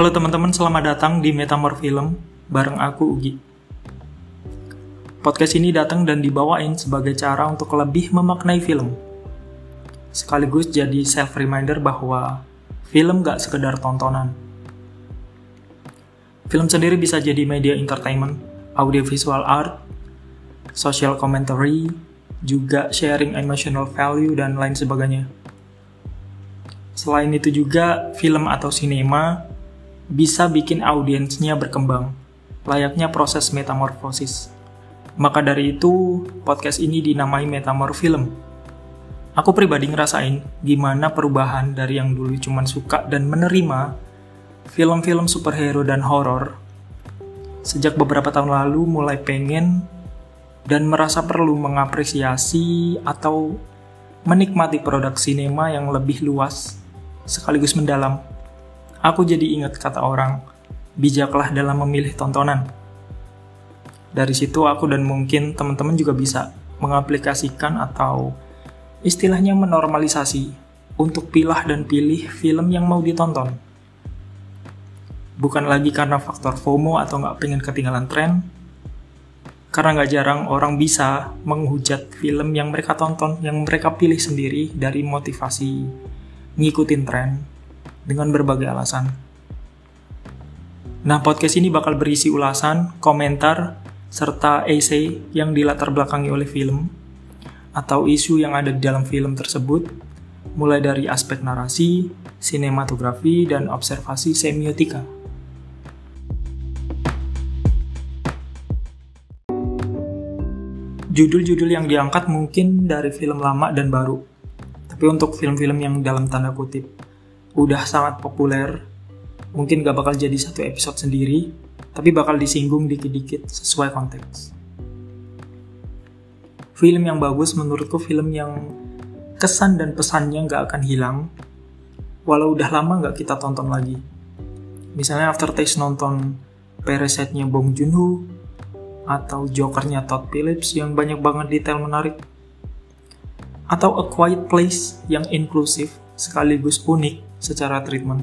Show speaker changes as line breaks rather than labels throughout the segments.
Halo teman-teman, selamat datang di Metamor Film bareng aku Ugi. Podcast ini datang dan dibawain sebagai cara untuk lebih memaknai film. Sekaligus jadi self reminder bahwa film gak sekedar tontonan. Film sendiri bisa jadi media entertainment, audiovisual art, social commentary, juga sharing emotional value dan lain sebagainya. Selain itu juga, film atau sinema bisa bikin audiensnya berkembang, layaknya proses metamorfosis. Maka dari itu, podcast ini dinamai Metamorfilm. Aku pribadi ngerasain gimana perubahan dari yang dulu cuman suka dan menerima film-film superhero dan horor. Sejak beberapa tahun lalu mulai pengen dan merasa perlu mengapresiasi atau menikmati produk sinema yang lebih luas sekaligus mendalam aku jadi ingat kata orang, bijaklah dalam memilih tontonan. Dari situ aku dan mungkin teman-teman juga bisa mengaplikasikan atau istilahnya menormalisasi untuk pilah dan pilih film yang mau ditonton. Bukan lagi karena faktor FOMO atau nggak pengen ketinggalan tren, karena nggak jarang orang bisa menghujat film yang mereka tonton, yang mereka pilih sendiri dari motivasi ngikutin tren dengan berbagai alasan. Nah, podcast ini bakal berisi ulasan, komentar, serta essay yang dilatar belakangi oleh film atau isu yang ada di dalam film tersebut, mulai dari aspek narasi, sinematografi, dan observasi semiotika. Judul-judul yang diangkat mungkin dari film lama dan baru, tapi untuk film-film yang dalam tanda kutip udah sangat populer, mungkin gak bakal jadi satu episode sendiri, tapi bakal disinggung dikit-dikit sesuai konteks. Film yang bagus menurutku film yang kesan dan pesannya gak akan hilang, walau udah lama gak kita tonton lagi. Misalnya aftertaste nonton Parasite-nya Bong Joon-ho, atau Joker-nya Todd Phillips yang banyak banget detail menarik, atau A Quiet Place yang inklusif sekaligus unik secara treatment.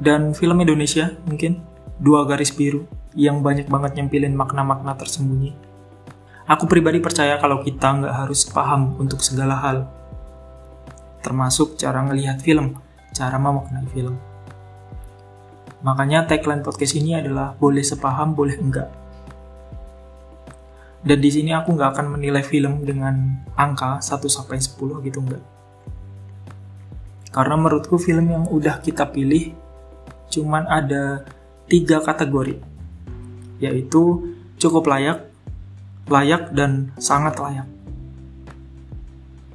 Dan film Indonesia mungkin Dua Garis Biru yang banyak banget nyempilin makna-makna tersembunyi. Aku pribadi percaya kalau kita nggak harus paham untuk segala hal. Termasuk cara ngelihat film, cara memaknai film. Makanya tagline podcast ini adalah boleh sepaham, boleh enggak. Dan di sini aku nggak akan menilai film dengan angka 1 sampai 10 gitu enggak karena menurutku film yang udah kita pilih cuman ada tiga kategori, yaitu cukup layak, layak, dan sangat layak.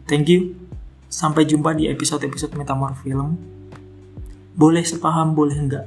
Thank you. Sampai jumpa di episode-episode Metamor Film. Boleh sepaham, boleh enggak.